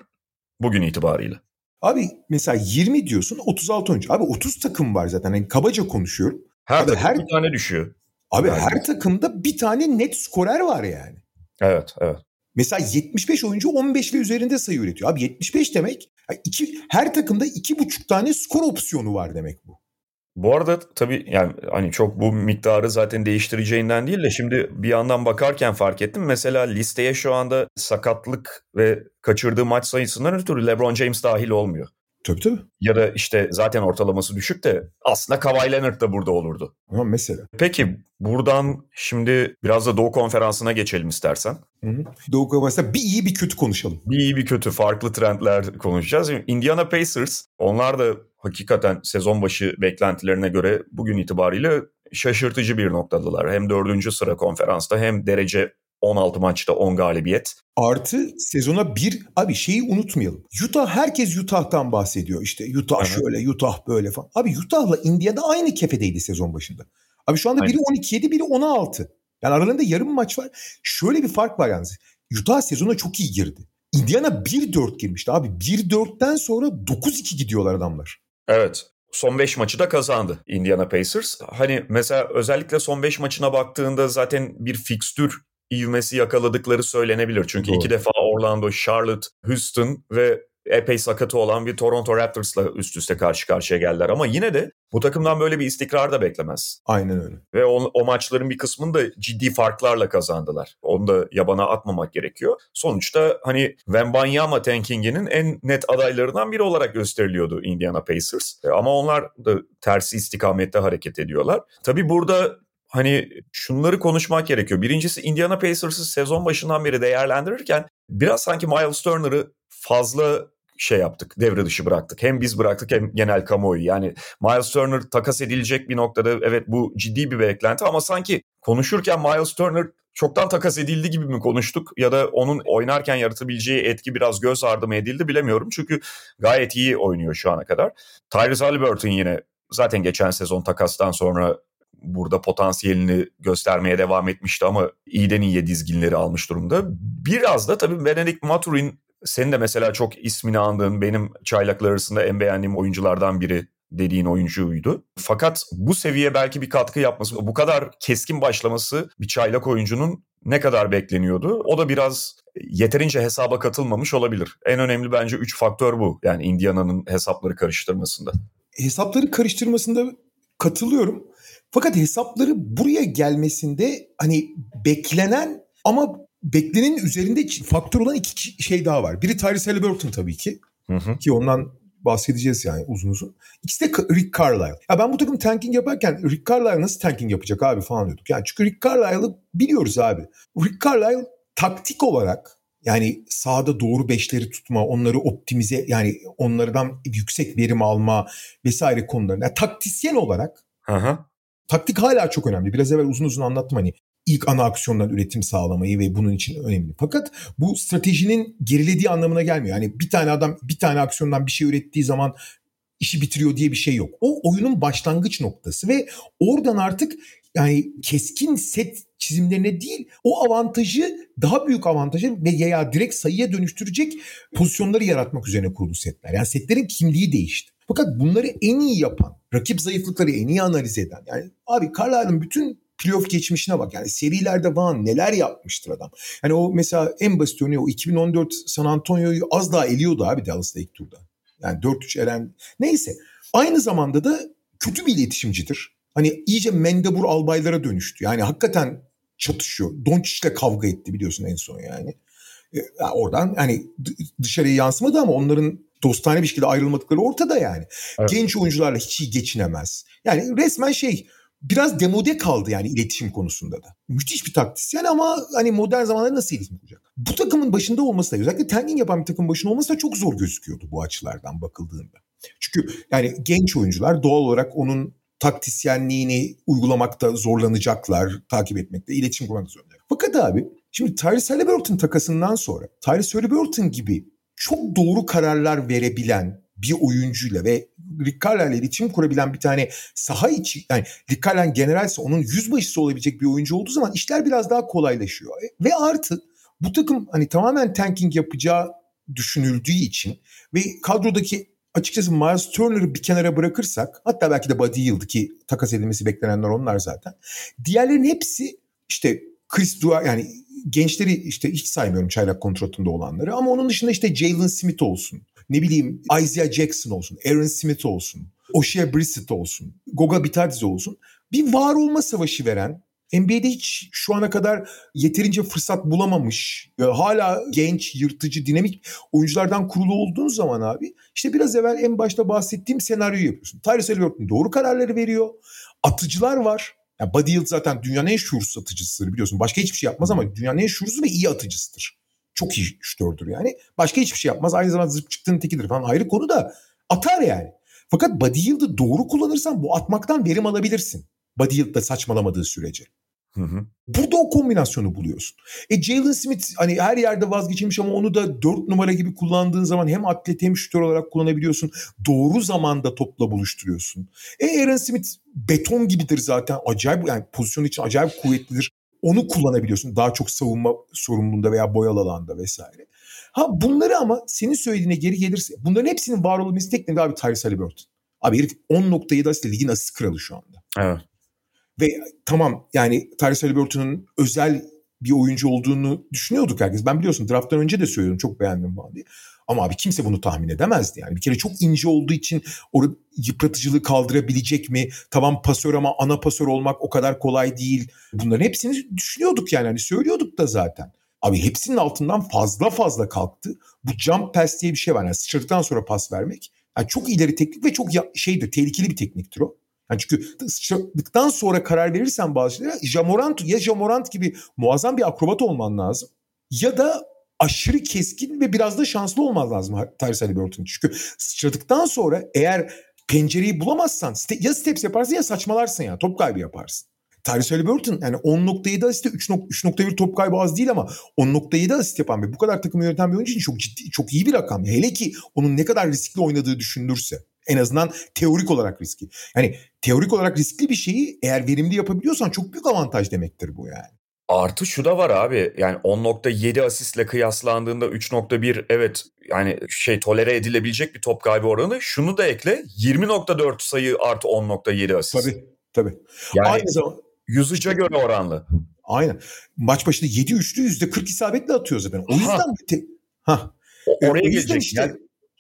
bugün itibariyle. Abi mesela 20 diyorsun 36 oyuncu. Abi 30 takım var zaten. Yani kabaca konuşuyorum. Her Abi her- bir tane düşüyor. Abi Yani. her takımda bir tane net skorer var yani. Evet, evet. Mesela 75 oyuncu 15 ve üzerinde sayı üretiyor. Abi 75 demek iki, her takımda iki buçuk tane skor opsiyonu var demek bu. Bu arada tabii yani hani çok bu miktarı zaten değiştireceğinden değil de şimdi bir yandan bakarken fark ettim. Mesela listeye şu anda sakatlık ve kaçırdığı maç sayısından ötürü LeBron James dahil olmuyor. Tabii tabii. Ya da işte zaten ortalaması düşük de aslında Kawhi Leonard da burada olurdu. Ama mesela. Peki buradan şimdi biraz da Doğu Konferansı'na geçelim istersen. Hı hı. Doğu Konferansı'nda bir iyi bir kötü konuşalım. Bir iyi bir kötü farklı trendler konuşacağız. Indiana Pacers onlar da hakikaten sezon başı beklentilerine göre bugün itibariyle şaşırtıcı bir noktadalar. Hem dördüncü sıra konferansta hem derece 16 maçta 10 galibiyet. Artı sezona bir abi şeyi unutmayalım. Utah herkes Utah'tan bahsediyor. İşte Utah Aha. şöyle Utah böyle falan. Abi Utah'la Indiana aynı kefedeydi sezon başında. Abi şu anda biri 12 yedi biri 16. Yani aralarında yarım maç var. Şöyle bir fark var yalnız. Utah sezona çok iyi girdi. Indiana 1-4 girmişti abi. 1-4'ten sonra 9-2 gidiyorlar adamlar. Evet. Son 5 maçı da kazandı Indiana Pacers. Hani mesela özellikle son 5 maçına baktığında zaten bir fikstür ivmesi yakaladıkları söylenebilir. Çünkü Doğru. iki defa Orlando, Charlotte, Houston ve epey sakatı olan bir Toronto Raptors'la üst üste karşı karşıya geldiler. Ama yine de bu takımdan böyle bir istikrar da beklemez. Aynen öyle. Ve o, o maçların bir kısmını da ciddi farklarla kazandılar. Onu da yabana atmamak gerekiyor. Sonuçta hani Wembanyama tankinginin en net adaylarından biri olarak gösteriliyordu Indiana Pacers. E, Ama onlar da tersi istikamette hareket ediyorlar. Tabii burada hani şunları konuşmak gerekiyor. Birincisi Indiana Pacers'ı sezon başından beri değerlendirirken biraz sanki Miles Turner'ı fazla şey yaptık, devre dışı bıraktık. Hem biz bıraktık hem genel kamuoyu. Yani Miles Turner takas edilecek bir noktada evet bu ciddi bir beklenti ama sanki konuşurken Miles Turner çoktan takas edildi gibi mi konuştuk ya da onun oynarken yaratabileceği etki biraz göz ardı mı edildi bilemiyorum. Çünkü gayet iyi oynuyor şu ana kadar. Tyrese Halliburton yine zaten geçen sezon takastan sonra burada potansiyelini göstermeye devam etmişti ama iyiden iyiye dizginleri almış durumda. Biraz da tabii Benedict Maturin senin de mesela çok ismini andığın benim çaylaklar arasında en beğendiğim oyunculardan biri dediğin oyuncuydu. Fakat bu seviye belki bir katkı yapması, bu kadar keskin başlaması bir çaylak oyuncunun ne kadar bekleniyordu? O da biraz yeterince hesaba katılmamış olabilir. En önemli bence 3 faktör bu. Yani Indiana'nın hesapları karıştırmasında. hesapları karıştırmasında katılıyorum. Fakat hesapları buraya gelmesinde hani beklenen ama beklenenin üzerinde faktör olan iki ki- şey daha var. Biri Tyrese Halliburton tabii ki Hı hı. ki ondan bahsedeceğiz yani uzun uzun. İkisi de Rick Carlisle. Ya ben bu takım tanking yaparken Rick Carlisle nasıl tanking yapacak abi falan diyorduk. Yani çünkü Rick Carlisle'ı biliyoruz abi. Rick Carlisle taktik olarak yani sahada doğru beşleri tutma, onları optimize yani onlardan yüksek verim alma vesaire konularında. Yani taktisyen olarak Hı hı. Taktik hala çok önemli. Biraz evvel uzun uzun anlattım hani ilk ana aksiyondan üretim sağlamayı ve bunun için önemli. Fakat bu stratejinin gerilediği anlamına gelmiyor. Yani bir tane adam bir tane aksiyondan bir şey ürettiği zaman işi bitiriyor diye bir şey yok. O oyunun başlangıç noktası ve oradan artık yani keskin set çizimlerine değil o avantajı daha büyük avantajı ve ya direkt sayıya dönüştürecek pozisyonları yaratmak üzerine kurulu setler. Yani setlerin kimliği değişti. Fakat bunları en iyi yapan, rakip zayıflıkları en iyi analiz eden. Yani abi Carlisle'ın bütün playoff geçmişine bak. Yani serilerde falan neler yapmıştır adam. Yani o mesela en basit örneği o 2014 San Antonio'yu az daha eliyordu abi Dallas'ta ilk turda. Yani 4-3 elen. Neyse. Aynı zamanda da kötü bir iletişimcidir. Hani iyice mendebur albaylara dönüştü. Yani hakikaten çatışıyor. Doncic'le kavga etti biliyorsun en son yani. E, oradan hani dışarıya yansımadı ama onların dostane bir şekilde ayrılmadıkları ortada yani. Evet. Genç oyuncularla hiç iyi geçinemez. Yani resmen şey biraz demode kaldı yani iletişim konusunda da. Müthiş bir taktisyen ama hani modern zamanlarda nasıl iletişim kuracak? Bu takımın başında olması da özellikle tanking yapan bir takımın başında olması da çok zor gözüküyordu bu açılardan bakıldığında. Çünkü yani genç oyuncular doğal olarak onun taktisyenliğini uygulamakta zorlanacaklar, takip etmekte, iletişim kurmakta zorlanacak. Fakat abi şimdi Tyrese Halliburton takasından sonra Tyrese Halliburton gibi çok doğru kararlar verebilen bir oyuncuyla ve Rick Carlisle iletişim kurabilen bir tane saha içi yani Rick Carlisle generalse onun yüzbaşısı olabilecek bir oyuncu olduğu zaman işler biraz daha kolaylaşıyor. E, ve artı bu takım hani tamamen tanking yapacağı düşünüldüğü için ve kadrodaki açıkçası Miles Turner'ı bir kenara bırakırsak hatta belki de Buddy Yield'ı ki takas edilmesi beklenenler onlar zaten. Diğerlerin hepsi işte Chris Dua yani gençleri işte hiç saymıyorum çaylak kontratında olanları ama onun dışında işte Jalen Smith olsun. Ne bileyim Isaiah Jackson olsun, Aaron Smith olsun, Oshia Brissett olsun, Goga Bitadze olsun. Bir var olma savaşı veren NBA'de hiç şu ana kadar yeterince fırsat bulamamış, e, hala genç, yırtıcı, dinamik oyunculardan kurulu olduğun zaman abi işte biraz evvel en başta bahsettiğim senaryoyu yapıyorsun. Tyrese Halliburton doğru kararları veriyor. Atıcılar var. Yani Buddy Hield zaten dünyanın en şuursuz atıcısıdır biliyorsun. Başka hiçbir şey yapmaz ama dünyanın en şuursuz ve iyi atıcısıdır. Çok iyi şutördür yani. Başka hiçbir şey yapmaz. Aynı zamanda zıp çıktığın tekidir falan ayrı konu da atar yani. Fakat Buddy Hield'ı doğru kullanırsan bu atmaktan verim alabilirsin. Buddy Hield da saçmalamadığı sürece. Hı hı. Burada o kombinasyonu buluyorsun. E Jalen Smith hani her yerde vazgeçilmiş ama onu da dört numara gibi kullandığın zaman hem atlet hem şütör olarak kullanabiliyorsun. Doğru zamanda topla buluşturuyorsun. E Aaron Smith beton gibidir zaten. Acayip yani pozisyon için acayip kuvvetlidir. Onu kullanabiliyorsun daha çok savunma sorumluluğunda veya boyalı alanda vesaire. Ha bunları ama senin söylediğine geri gelirse bunların hepsinin var olması tek nedeni abi Tyrese Halliburton. Abi herif 10.7 asist ligin asist kralı şu anda. Evet. Ve tamam yani Tyrese Halliburton'un özel bir oyuncu olduğunu düşünüyorduk herkes. Ben biliyorsun drafttan önce de söylüyorum çok beğendim falan diye. Ama abi kimse bunu tahmin edemezdi yani. Bir kere çok ince olduğu için o yıpratıcılığı kaldırabilecek mi? Tamam pasör ama ana pasör olmak o kadar kolay değil. Bunların hepsini düşünüyorduk yani. Hani söylüyorduk da zaten. Abi hepsinin altından fazla fazla kalktı. Bu jump pass diye bir şey var. Yani sıçradıktan sonra pas vermek. Yani çok ileri teknik ve çok ya, şeydir, tehlikeli bir tekniktir o. Yani çünkü sıçradıktan sonra karar verirsen bazı şeylere Jamorant ya Jamorant gibi muazzam bir akrobat olman lazım. Ya da aşırı keskin ve biraz da şanslı olman lazım Tyrese Halliburton. Çünkü sıçradıktan sonra eğer pencereyi bulamazsan ya steps yaparsın ya saçmalarsın ya top kaybı yaparsın. Tyrese Halliburton yani 10.7 asiste 3.1 top kaybı az değil ama 10.7 asist yapan ve bu kadar takımı yöneten bir oyuncu için çok ciddi, çok iyi bir rakam. Hele ki onun ne kadar riskli oynadığı düşünülürse. En azından teorik olarak riskli. Yani teorik olarak riskli bir şeyi eğer verimli yapabiliyorsan çok büyük avantaj demektir bu yani. Artı şu da var abi yani 10.7 asistle kıyaslandığında 3.1 evet yani şey tolere edilebilecek bir top kaybı oranı. Şunu da ekle 20.4 sayı artı 10.7 asist. Tabii tabii. Yani Aynı zaman yüzüce göre oranlı. Aynen. Maç başında 7 üçlü %40 isabetle atıyor zaten. O yüzden ha. Te- ha. Oraya gelecek. Işte, yani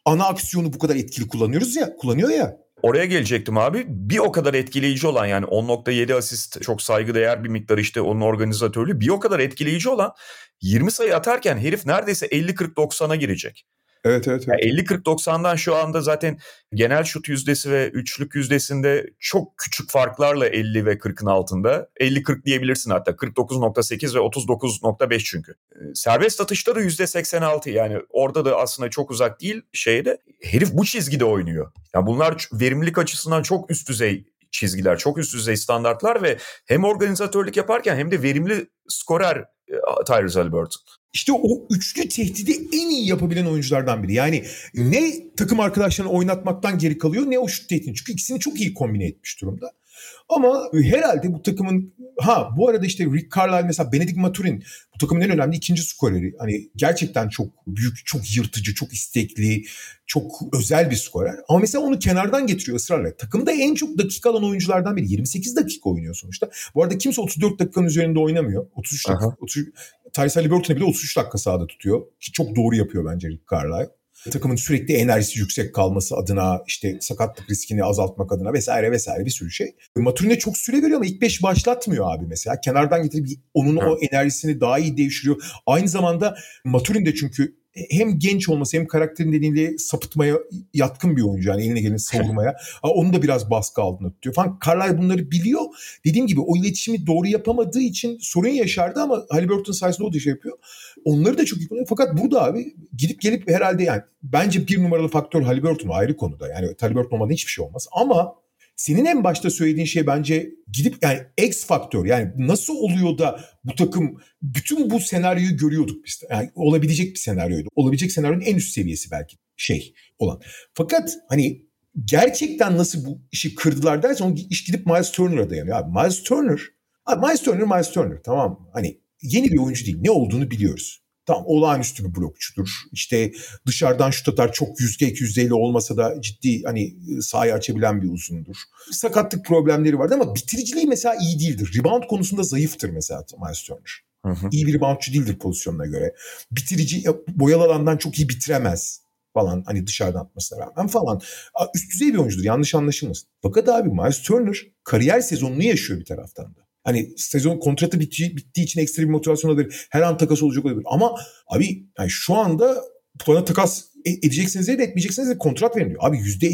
ana aksiyonu bu kadar etkili kullanıyoruz ya, kullanıyor ya. Oraya gelecektim abi. Bir o kadar etkileyici olan yani 10.7 asist çok saygıdeğer bir miktar işte onun organizatörlüğü. Bir o kadar etkileyici olan 20 sayı atarken herif neredeyse 50-40-90'a girecek. Evet evet. evet. Yani 50-40-90'dan şu anda zaten genel şut yüzdesi ve üçlük yüzdesinde çok küçük farklarla 50 ve 40'ın altında. 50-40 diyebilirsin hatta 49.8 ve 39.5 çünkü. Ee, serbest atışta da %86 yani orada da aslında çok uzak değil şeyde. Herif bu çizgide oynuyor. Yani bunlar verimlilik açısından çok üst düzey çizgiler, çok üst düzey standartlar ve hem organizatörlük yaparken hem de verimli skorer e, Tyrese Halliburton. İşte o üçlü tehdidi en iyi yapabilen oyunculardan biri. Yani ne takım arkadaşlarını oynatmaktan geri kalıyor ne o şut tehdidi. Çünkü ikisini çok iyi kombine etmiş durumda. Ama herhalde bu takımın ha bu arada işte Rick Carlisle mesela Benedict Maturin bu takımın en önemli ikinci skoreri. Hani gerçekten çok büyük, çok yırtıcı, çok istekli, çok özel bir skorer. Ama mesela onu kenardan getiriyor ısrarla. Takımda en çok dakika alan oyunculardan biri. 28 dakika oynuyor sonuçta. Bu arada kimse 34 dakikanın üzerinde oynamıyor. 33 dakika. 30, Tyrese Halliburton'a bile 33 dakika sahada tutuyor. Ki çok doğru yapıyor bence Rick Carlisle takımın sürekli enerjisi yüksek kalması adına işte sakatlık riskini azaltmak adına vesaire vesaire bir sürü şey. Maturin'e çok süre veriyor ama ilk beş başlatmıyor abi mesela. Kenardan getirip onun o enerjisini daha iyi devşiriyor. Aynı zamanda Maturin de çünkü hem genç olması hem karakterin nedeniyle sapıtmaya yatkın bir oyuncu. Yani eline geleni savurmaya. *laughs* Onu da biraz baskı altında tutuyor falan. Carlisle bunları biliyor. Dediğim gibi o iletişimi doğru yapamadığı için sorun yaşardı ama Halliburton sayesinde o da şey yapıyor. Onları da çok iyi kullanıyor. Fakat burada abi gidip gelip herhalde yani bence bir numaralı faktör Halliburton ayrı konuda. Yani Halliburton olmadan hiçbir şey olmaz. Ama senin en başta söylediğin şey bence gidip yani X faktör yani nasıl oluyor da bu takım bütün bu senaryoyu görüyorduk biz. Yani olabilecek bir senaryoydu. Olabilecek senaryonun en üst seviyesi belki şey olan. Fakat hani gerçekten nasıl bu işi kırdılar dersen iş gidip Miles Turner'a dayanıyor. Abi Miles Turner, abi Miles Turner Miles Turner tamam? Hani yeni bir oyuncu değil. Ne olduğunu biliyoruz. Tam olağanüstü bir blokçudur. İşte dışarıdan şut atar çok yüzde iki yüzde elli olmasa da ciddi hani sahayı açabilen bir uzundur. Sakatlık problemleri vardı ama bitiriciliği mesela iyi değildir. Rebound konusunda zayıftır mesela Miles Turner. Hı hı. İyi bir reboundçu değildir pozisyonuna göre. Bitirici boyalı alandan çok iyi bitiremez falan hani dışarıdan atmasına rağmen falan. Üst düzey bir oyuncudur yanlış anlaşılmasın. Fakat abi Miles Turner kariyer sezonunu yaşıyor bir taraftan da. Hani sezon kontratı bittiği, bittiği için ekstra bir motivasyon olabilir. Her an takas olacak olabilir. Ama abi yani şu anda bana takas e, edeceksiniz ya da etmeyeceksiniz de kontrat verin. Abi yüzde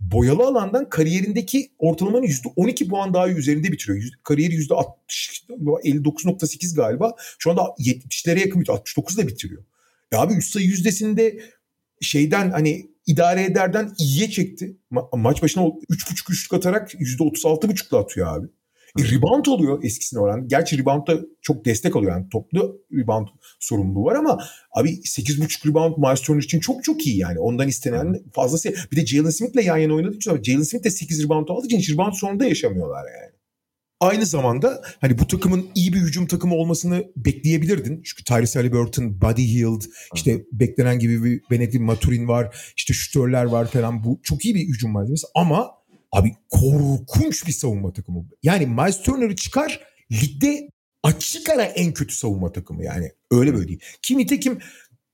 boyalı alandan kariyerindeki ortalamanın yüzde 12 puan daha üzerinde bitiriyor. Yüzde, kariyeri yüzde 60, 59.8 galiba. Şu anda 70'lere yakın bitiyor. 69 da bitiriyor. Ya abi üst sayı yüzdesinde şeyden hani idare ederden iyiye çekti. Ma- maç başına 3.5 üçlük atarak %36.5'la atıyor abi. E, rebound oluyor eskisine oran. Gerçi reboundda çok destek alıyor. Yani toplu rebound sorumluluğu var ama abi 8.5 rebound Miles Turner için çok çok iyi yani. Ondan istenen fazlası. Bir de Jalen Smith'le yan yana oynadığı için Jalen Smith de 8 rebound aldığı için rebound sonunda yaşamıyorlar yani. Aynı zamanda hani bu takımın iyi bir hücum takımı olmasını bekleyebilirdin. Çünkü Tyrese Halliburton, Buddy Hield, işte beklenen gibi bir Benedict Maturin var, işte şütörler var falan. Bu çok iyi bir hücum malzemesi ama Abi korkunç bir savunma takımı. Yani Miles Turner'ı çıkar ligde açık ara en kötü savunma takımı yani. Öyle böyle değil. Kim nitekim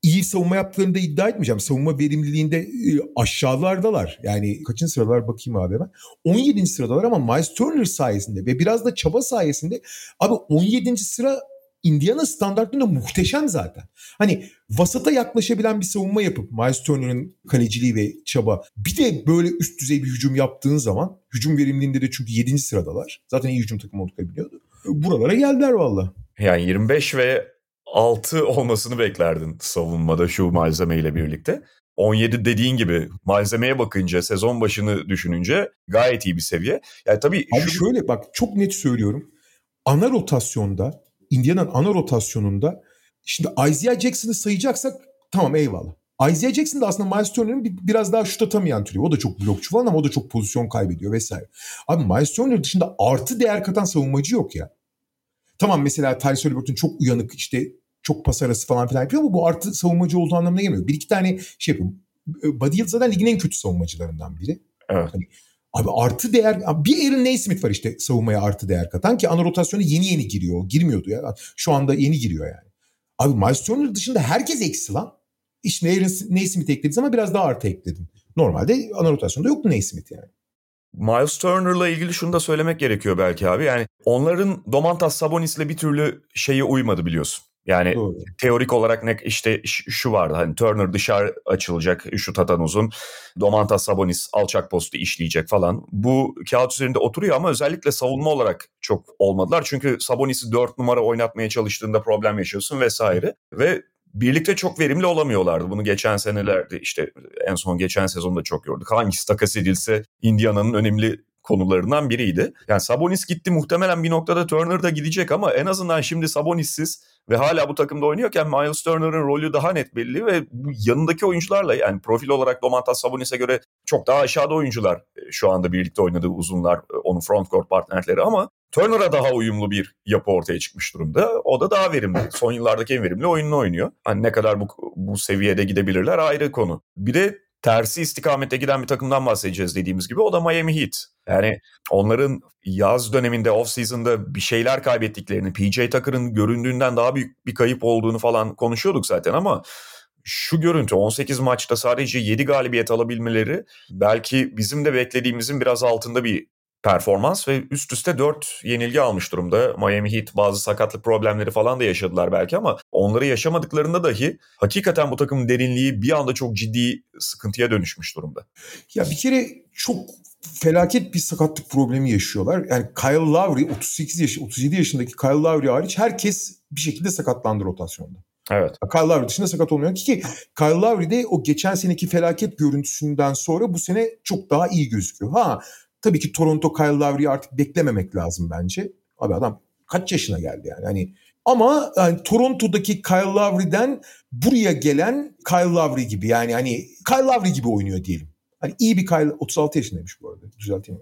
iyi savunma yaptıklarını da iddia etmeyeceğim. Savunma verimliliğinde e, aşağılardalar. Yani kaçıncı sıralar bakayım abi ben. 17. sıradalar ama Miles Turner sayesinde ve biraz da çaba sayesinde abi 17. sıra Indiana standartlarında muhteşem zaten. Hani vasata yaklaşabilen bir savunma yapıp Miles Turner'ın kaleciliği ve çaba bir de böyle üst düzey bir hücum yaptığın zaman hücum verimliliğinde de çünkü 7. sıradalar. Zaten iyi hücum takımı olduklarını biliyordu. Buralara geldiler valla. Yani 25 ve 6 olmasını beklerdin savunmada şu malzemeyle birlikte. 17 dediğin gibi malzemeye bakınca sezon başını düşününce gayet iyi bir seviye. Yani tabii Abi şu... şöyle bak çok net söylüyorum. Ana rotasyonda Indiana'nın ana rotasyonunda şimdi Isaiah Jackson'ı sayacaksak tamam eyvallah. Isaiah Jackson da aslında Miles Turner'ın bir, biraz daha şut atamayan türü. O da çok blokçu falan ama o da çok pozisyon kaybediyor vesaire. Abi Miles Turner dışında artı değer katan savunmacı yok ya. Tamam mesela Tyrese Halliburton çok uyanık işte çok pas arası falan filan yapıyor ama bu artı savunmacı olduğu anlamına gelmiyor. Bir iki tane şey yapıyor. Buddy Hield zaten ligin en kötü savunmacılarından biri. Evet. Hani Abi artı değer bir Aaron Naismith var işte savunmaya artı değer katan ki ana rotasyona yeni yeni giriyor. Girmiyordu ya. Şu anda yeni giriyor yani. Abi Miles Turner dışında herkes eksi lan. İşte Aaron Naismith eklediniz ama biraz daha artı ekledin. Normalde ana rotasyonda yoktu Naismith yani. Miles Turner'la ilgili şunu da söylemek gerekiyor belki abi. Yani onların Domantas Sabonis'le bir türlü şeyi uymadı biliyorsun. Yani Doğru. teorik olarak ne işte şu vardı hani Turner dışarı açılacak şut atan uzun. Domantas Sabonis alçak postu işleyecek falan. Bu kağıt üzerinde oturuyor ama özellikle savunma olarak çok olmadılar. Çünkü Sabonis'i 4 numara oynatmaya çalıştığında problem yaşıyorsun vesaire. Ve birlikte çok verimli olamıyorlardı. Bunu geçen senelerde işte en son geçen sezonda çok gördük. Hangisi takas edilse Indiana'nın önemli konularından biriydi. Yani Sabonis gitti muhtemelen bir noktada Turner da gidecek ama en azından şimdi Sabonis'siz ve hala bu takımda oynuyorken Miles Turner'ın rolü daha net belli ve bu yanındaki oyuncularla yani profil olarak Domantas Sabonis'e göre çok daha aşağıda oyuncular e, şu anda birlikte oynadığı uzunlar e, onun front court partnerleri ama Turner'a daha uyumlu bir yapı ortaya çıkmış durumda. O da daha verimli. Son yıllardaki en verimli oyununu oynuyor. Hani ne kadar bu, bu seviyede gidebilirler ayrı konu. Bir de tersi istikamette giden bir takımdan bahsedeceğiz dediğimiz gibi o da Miami Heat. Yani onların yaz döneminde off season'da bir şeyler kaybettiklerini, PJ Tucker'ın göründüğünden daha büyük bir kayıp olduğunu falan konuşuyorduk zaten ama şu görüntü 18 maçta sadece 7 galibiyet alabilmeleri belki bizim de beklediğimizin biraz altında bir performans ve üst üste 4 yenilgi almış durumda. Miami Heat bazı sakatlık problemleri falan da yaşadılar belki ama onları yaşamadıklarında dahi hakikaten bu takımın derinliği bir anda çok ciddi sıkıntıya dönüşmüş durumda. Ya bir kere çok felaket bir sakatlık problemi yaşıyorlar. Yani Kyle Lowry 38 yaş 37 yaşındaki Kyle Lowry hariç herkes bir şekilde sakatlandı rotasyonda. Evet. Kyle Lowry dışında sakat olmuyor ki Kyle Lowry de o geçen seneki felaket görüntüsünden sonra bu sene çok daha iyi gözüküyor. Ha tabii ki Toronto Kyle Lowry'i artık beklememek lazım bence. Abi adam kaç yaşına geldi yani. Hani ama yani Toronto'daki Kyle Lowry'den buraya gelen Kyle Lowry gibi yani hani Kyle Lowry gibi oynuyor diyelim. Hani iyi bir Kyle 36 yaşındaymış bu arada düzelteyim.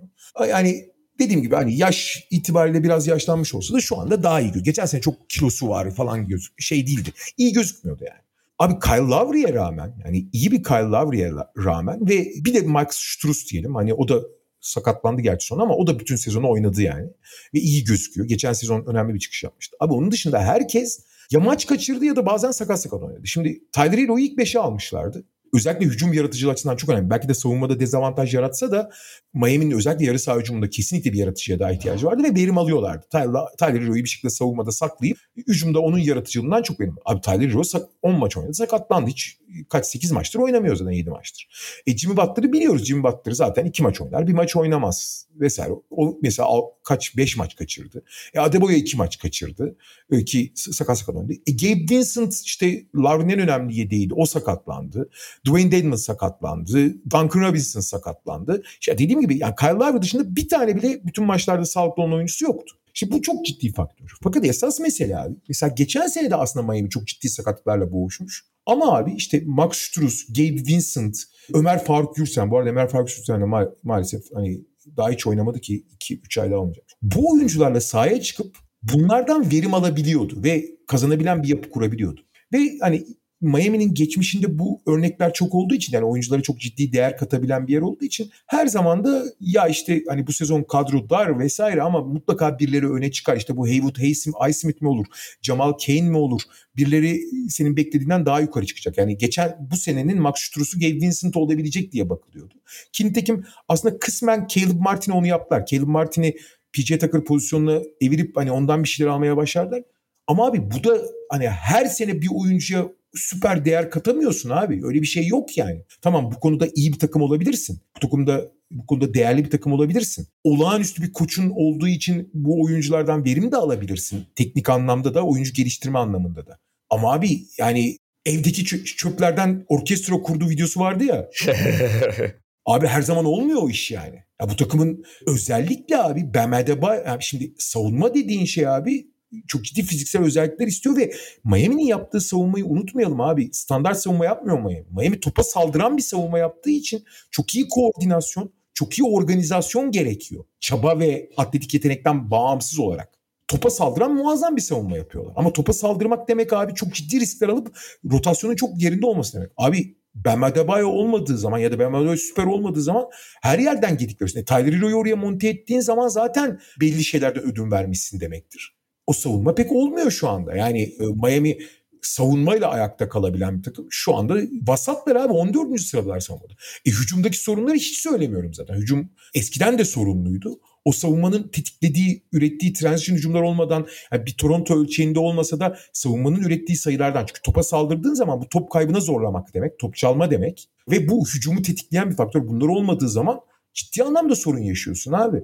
Yani dediğim gibi hani yaş itibariyle biraz yaşlanmış olsa da şu anda daha iyi gözüküyor. Geçen sene çok kilosu var falan gözük şey değildi. İyi gözükmüyordu yani. Abi Kyle Lowry'e rağmen yani iyi bir Kyle Lowry'e rağmen ve bir de Max Struz diyelim hani o da sakatlandı gerçi sonra ama o da bütün sezonu oynadı yani. Ve iyi gözüküyor. Geçen sezon önemli bir çıkış yapmıştı. Abi onun dışında herkes ya maç kaçırdı ya da bazen sakat sakat oynadı. Şimdi Tyler Hero'yu ilk 5'e almışlardı özellikle hücum yaratıcılığı açısından çok önemli. Belki de savunmada dezavantaj yaratsa da Miami'nin özellikle yarı saha hücumunda kesinlikle bir yaratıcıya daha ihtiyacı vardı ve verim alıyorlardı. Tyler, Tyler Hero'yu bir şekilde savunmada saklayıp hücumda onun yaratıcılığından çok verim. Abi Tyler Hero 10 maç oynadı sakatlandı. Hiç kaç 8 maçtır oynamıyor zaten 7 maçtır. E Jimmy Butler'ı biliyoruz. Jimmy Butler zaten 2 maç oynar bir maç oynamaz vesaire. O mesela kaç 5 maç kaçırdı. E Adebayo 2 maç kaçırdı. E, ki sakat sakat oynadı. E Gabe Vincent işte Larry'nin en önemli yedeğiydi. O sakatlandı. Dwayne Dedman sakatlandı. Duncan Robinson sakatlandı. İşte dediğim gibi yani Kyle Lowry dışında bir tane bile bütün maçlarda sağlıklı olan oyuncusu yoktu. İşte bu çok ciddi faktör. Fakat esas mesele abi. Mesela geçen sene de aslında Miami çok ciddi sakatlıklarla boğuşmuş. Ama abi işte Max Struz, Gabe Vincent, Ömer Faruk Gürsen. Bu arada Ömer Faruk Gürsen de ma- maalesef hani daha hiç oynamadı ki 2-3 ayda olmayacak. Bu oyuncularla sahaya çıkıp bunlardan verim alabiliyordu ve kazanabilen bir yapı kurabiliyordu. Ve hani Miami'nin geçmişinde bu örnekler çok olduğu için yani oyunculara çok ciddi değer katabilen bir yer olduğu için her zaman da ya işte hani bu sezon kadro dar vesaire ama mutlaka birileri öne çıkar. İşte bu Haywood Highsmith mi olur? Jamal Kane mi olur? Birileri senin beklediğinden daha yukarı çıkacak. Yani geçen bu senenin Max Struz'u Gabe Vincent olabilecek diye bakılıyordu. Ki nitekim aslında kısmen Caleb Martin'e onu yaptılar. Caleb Martin'i PJ Tucker pozisyonuna evirip hani ondan bir şeyler almaya başlarlar. Ama abi bu da hani her sene bir oyuncuya süper değer katamıyorsun abi. Öyle bir şey yok yani. Tamam bu konuda iyi bir takım olabilirsin. Bu takımda bu konuda değerli bir takım olabilirsin. Olağanüstü bir koçun olduğu için bu oyunculardan verim de alabilirsin. Teknik anlamda da oyuncu geliştirme anlamında da. Ama abi yani evdeki çöplerden orkestra kurduğu videosu vardı ya. *laughs* abi her zaman olmuyor o iş yani. Ya bu takımın özellikle abi Bam Adebayo yani şimdi savunma dediğin şey abi çok ciddi fiziksel özellikler istiyor ve Miami'nin yaptığı savunmayı unutmayalım abi. Standart savunma yapmıyor Miami. Miami topa saldıran bir savunma yaptığı için çok iyi koordinasyon, çok iyi organizasyon gerekiyor. Çaba ve atletik yetenekten bağımsız olarak. Topa saldıran muazzam bir savunma yapıyorlar. Ama topa saldırmak demek abi çok ciddi riskler alıp rotasyonun çok yerinde olması demek. Abi Bam Adebayo olmadığı zaman ya da Bam Adebayo süper olmadığı zaman her yerden gedik görüyorsun. E, Tyler Hero'yu oraya monte ettiğin zaman zaten belli şeylerde ödün vermişsin demektir o savunma pek olmuyor şu anda. Yani e, Miami savunmayla ayakta kalabilen bir takım. Şu anda vasatlar abi 14. sıralar savunmada. E hücumdaki sorunları hiç söylemiyorum zaten. Hücum eskiden de sorunluydu. O savunmanın tetiklediği, ürettiği transition hücumlar olmadan yani bir Toronto ölçeğinde olmasa da savunmanın ürettiği sayılardan. Çünkü topa saldırdığın zaman bu top kaybına zorlamak demek, top çalma demek. Ve bu hücumu tetikleyen bir faktör. Bunlar olmadığı zaman ciddi anlamda sorun yaşıyorsun abi.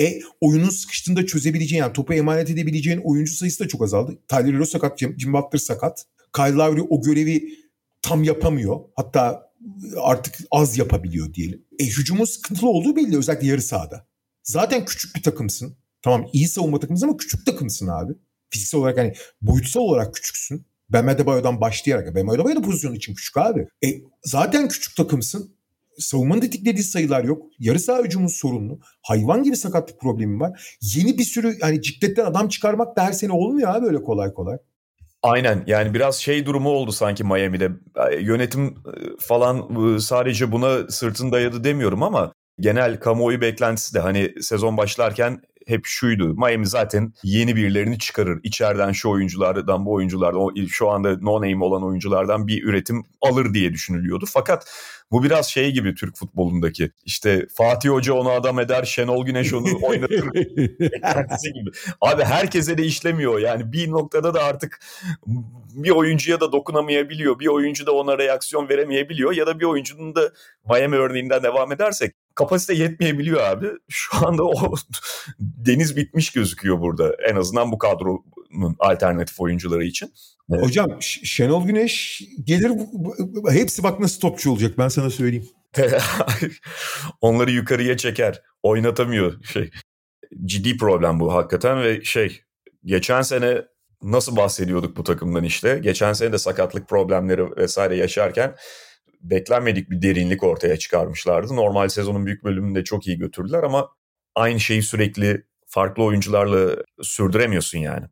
E oyunun sıkıştığında çözebileceğin yani topu emanet edebileceğin oyuncu sayısı da çok azaldı. Tyler Hero sakat, Jim Butler sakat. Kyle Lowry o görevi tam yapamıyor. Hatta artık az yapabiliyor diyelim. E hücumun sıkıntılı olduğu belli özellikle yarı sahada. Zaten küçük bir takımsın. Tamam iyi savunma takımısın ama küçük takımsın abi. Fiziksel olarak hani boyutsal olarak küçüksün. Bam Adebayo'dan başlayarak. Bam Adebayo da pozisyon için küçük abi. E, zaten küçük takımsın savunmanın tetiklediği sayılar yok. Yarı saha hücumun sorunlu. Hayvan gibi sakatlık problemi var. Yeni bir sürü yani cikletten adam çıkarmak da her sene olmuyor abi böyle kolay kolay. Aynen yani biraz şey durumu oldu sanki Miami'de. Yönetim e, falan e, sadece buna sırtını dayadı demiyorum ama genel kamuoyu beklentisi de hani sezon başlarken hep şuydu. Miami zaten yeni birilerini çıkarır. İçeriden şu oyunculardan bu oyunculardan şu anda no name olan oyunculardan bir üretim alır diye düşünülüyordu. Fakat bu biraz şey gibi Türk futbolundaki. İşte Fatih Hoca onu adam eder, Şenol Güneş onu *laughs* oynatır. gibi. Abi herkese de işlemiyor. Yani bir noktada da artık bir oyuncuya da dokunamayabiliyor. Bir oyuncu da ona reaksiyon veremeyebiliyor. Ya da bir oyuncunun da Miami örneğinden devam edersek kapasite yetmeyebiliyor abi. Şu anda o *laughs* deniz bitmiş gözüküyor burada. En azından bu kadronun alternatif oyuncuları için. Evet. Hocam Şenol Güneş gelir hepsi bak nasıl topçu olacak ben sana söyleyeyim. *laughs* Onları yukarıya çeker. Oynatamıyor şey. Ciddi problem bu hakikaten ve şey geçen sene nasıl bahsediyorduk bu takımdan işte. Geçen sene de sakatlık problemleri vesaire yaşarken beklenmedik bir derinlik ortaya çıkarmışlardı. Normal sezonun büyük bölümünde çok iyi götürdüler ama aynı şeyi sürekli farklı oyuncularla sürdüremiyorsun yani.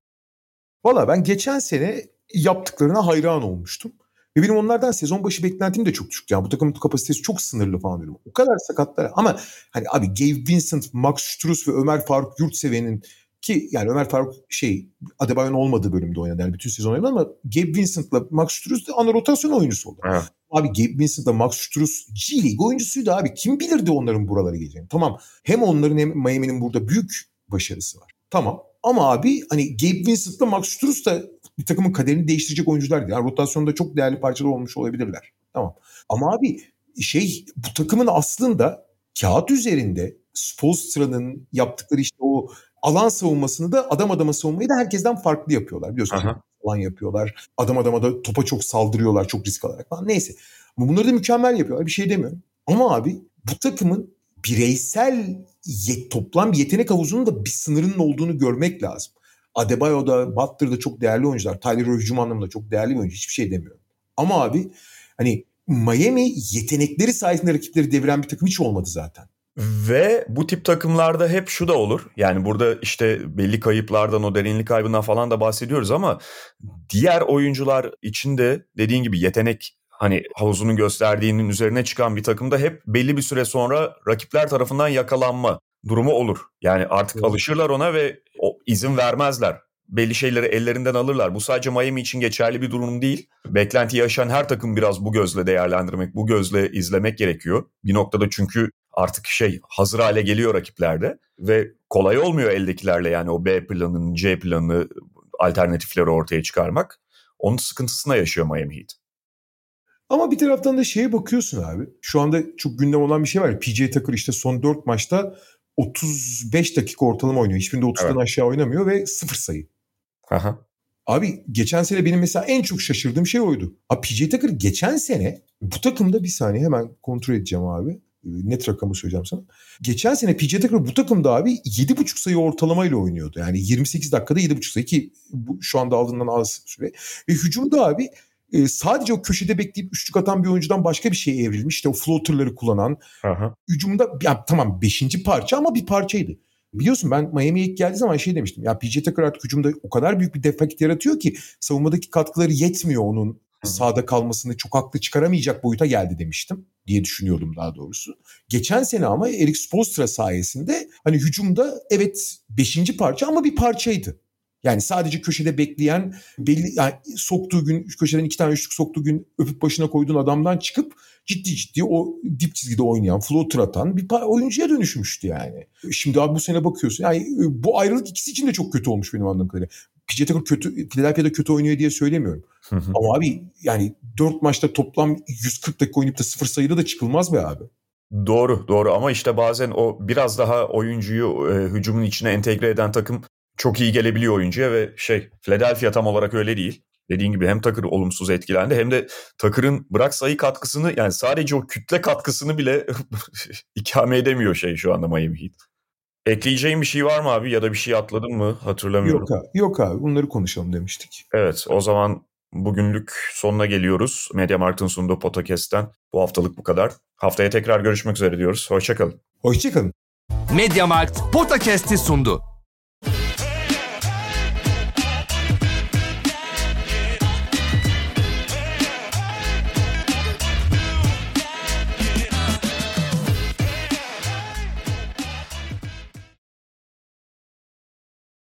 Valla ben geçen sene yaptıklarına hayran olmuştum. Ve benim onlardan sezon başı beklentim de çok düşük. Yani bu takımın kapasitesi çok sınırlı falan dedim. O kadar sakatlar. Ama hani abi Gabe Vincent, Max Struz ve Ömer Faruk Yurtseven'in ki yani Ömer Faruk şey Adebayo'nun olmadığı bölümde oynadı. Yani bütün sezon oynadı ama Gabe Vincent'la Max Struz de ana rotasyon oyuncusu oldu. Evet. Abi Gabe Vincent'la Max Struz G League oyuncusuydu abi. Kim bilirdi onların buralara geleceğini. Tamam hem onların hem Miami'nin burada büyük başarısı var. Tamam ama abi hani Gabe Vincent'la Max Struz da bir takımın kaderini değiştirecek oyuncular değil. Yani rotasyonda çok değerli parçalar olmuş olabilirler. Tamam. Ama abi şey bu takımın aslında kağıt üzerinde Spolstra'nın yaptıkları işte o alan savunmasını da adam adama savunmayı da herkesten farklı yapıyorlar. Biliyorsunuz alan yapıyorlar. Adam adama da topa çok saldırıyorlar çok risk alarak falan. Neyse. Bunları da mükemmel yapıyorlar. Bir şey demiyorum. Ama abi bu takımın bireysel yet, toplam yetenek havuzunun da bir sınırının olduğunu görmek lazım. Adebayo'da, Butler'da çok değerli oyuncular. Tyler hücum anlamında çok değerli bir oyuncu. Hiçbir şey demiyorum. Ama abi hani Miami yetenekleri sayesinde rakipleri deviren bir takım hiç olmadı zaten. Ve bu tip takımlarda hep şu da olur. Yani burada işte belli kayıplardan o derinlik kaybından falan da bahsediyoruz ama diğer oyuncular içinde dediğin gibi yetenek hani havuzunun gösterdiğinin üzerine çıkan bir takımda hep belli bir süre sonra rakipler tarafından yakalanma durumu olur. Yani artık evet. alışırlar ona ve o izin vermezler. Belli şeyleri ellerinden alırlar. Bu sadece Miami için geçerli bir durum değil. Beklenti yaşayan her takım biraz bu gözle değerlendirmek, bu gözle izlemek gerekiyor. Bir noktada çünkü artık şey hazır hale geliyor rakiplerde ve kolay olmuyor eldekilerle yani o B planını, C planını, alternatifleri ortaya çıkarmak. Onun sıkıntısına yaşıyor Miami Heat. Ama bir taraftan da şeye bakıyorsun abi. Şu anda çok gündem olan bir şey var. PJ Tucker işte son 4 maçta 35 dakika ortalama oynuyor. Hiçbirinde 30'dan evet. aşağı oynamıyor ve sıfır sayı. Aha. Abi geçen sene benim mesela en çok şaşırdığım şey oydu. Abi PJ Tucker geçen sene bu takımda bir saniye hemen kontrol edeceğim abi. Net rakamı söyleyeceğim sana. Geçen sene PJ Tucker bu takımda abi 7.5 sayı ortalamayla oynuyordu. Yani 28 dakikada 7.5 sayı ki bu şu anda aldığından az süre. Ve hücumda abi e, sadece o köşede bekleyip üçlük atan bir oyuncudan başka bir şey evrilmiş. İşte o floaterları kullanan. Aha. Hücumda ya, tamam beşinci parça ama bir parçaydı. Biliyorsun ben Miami'ye ilk geldiği zaman şey demiştim. Ya PJ Tucker artık hücumda o kadar büyük bir defekt yaratıyor ki savunmadaki katkıları yetmiyor onun. Sahada kalmasını çok haklı çıkaramayacak boyuta geldi demiştim diye düşünüyordum daha doğrusu. Geçen sene ama Eric Spoelstra sayesinde hani hücumda evet beşinci parça ama bir parçaydı. Yani sadece köşede bekleyen belli yani soktuğu gün köşeden iki tane üçlük soktuğu gün öpüp başına koyduğun adamdan çıkıp ciddi ciddi o dip çizgide oynayan, floater atan bir oyuncuya dönüşmüştü yani. Şimdi abi bu sene bakıyorsun. Yani bu ayrılık ikisi için de çok kötü olmuş benim anladığım kadarıyla. PJ Tucker kötü, Philadelphia'da kötü oynuyor diye söylemiyorum. Ama abi yani dört maçta toplam 140 dakika oynayıp da sıfır sayıda da çıkılmaz be abi. Doğru doğru ama işte bazen o biraz daha oyuncuyu e, hücumun içine entegre eden takım çok iyi gelebiliyor oyuncuya ve şey Philadelphia tam olarak öyle değil. Dediğin gibi hem Tucker olumsuz etkilendi hem de Tucker'ın bırak sayı katkısını yani sadece o kütle katkısını bile *laughs* ikame edemiyor şey şu anda Miami Heat. Ekleyeceğin bir şey var mı abi ya da bir şey atladın mı hatırlamıyorum. Yok abi, yok abi bunları konuşalım demiştik. Evet o zaman bugünlük sonuna geliyoruz. Media Markt'ın sunduğu podcast'ten bu haftalık bu kadar. Haftaya tekrar görüşmek üzere diyoruz. Hoşçakalın. Hoşçakalın. Media Markt Podcast'i sundu.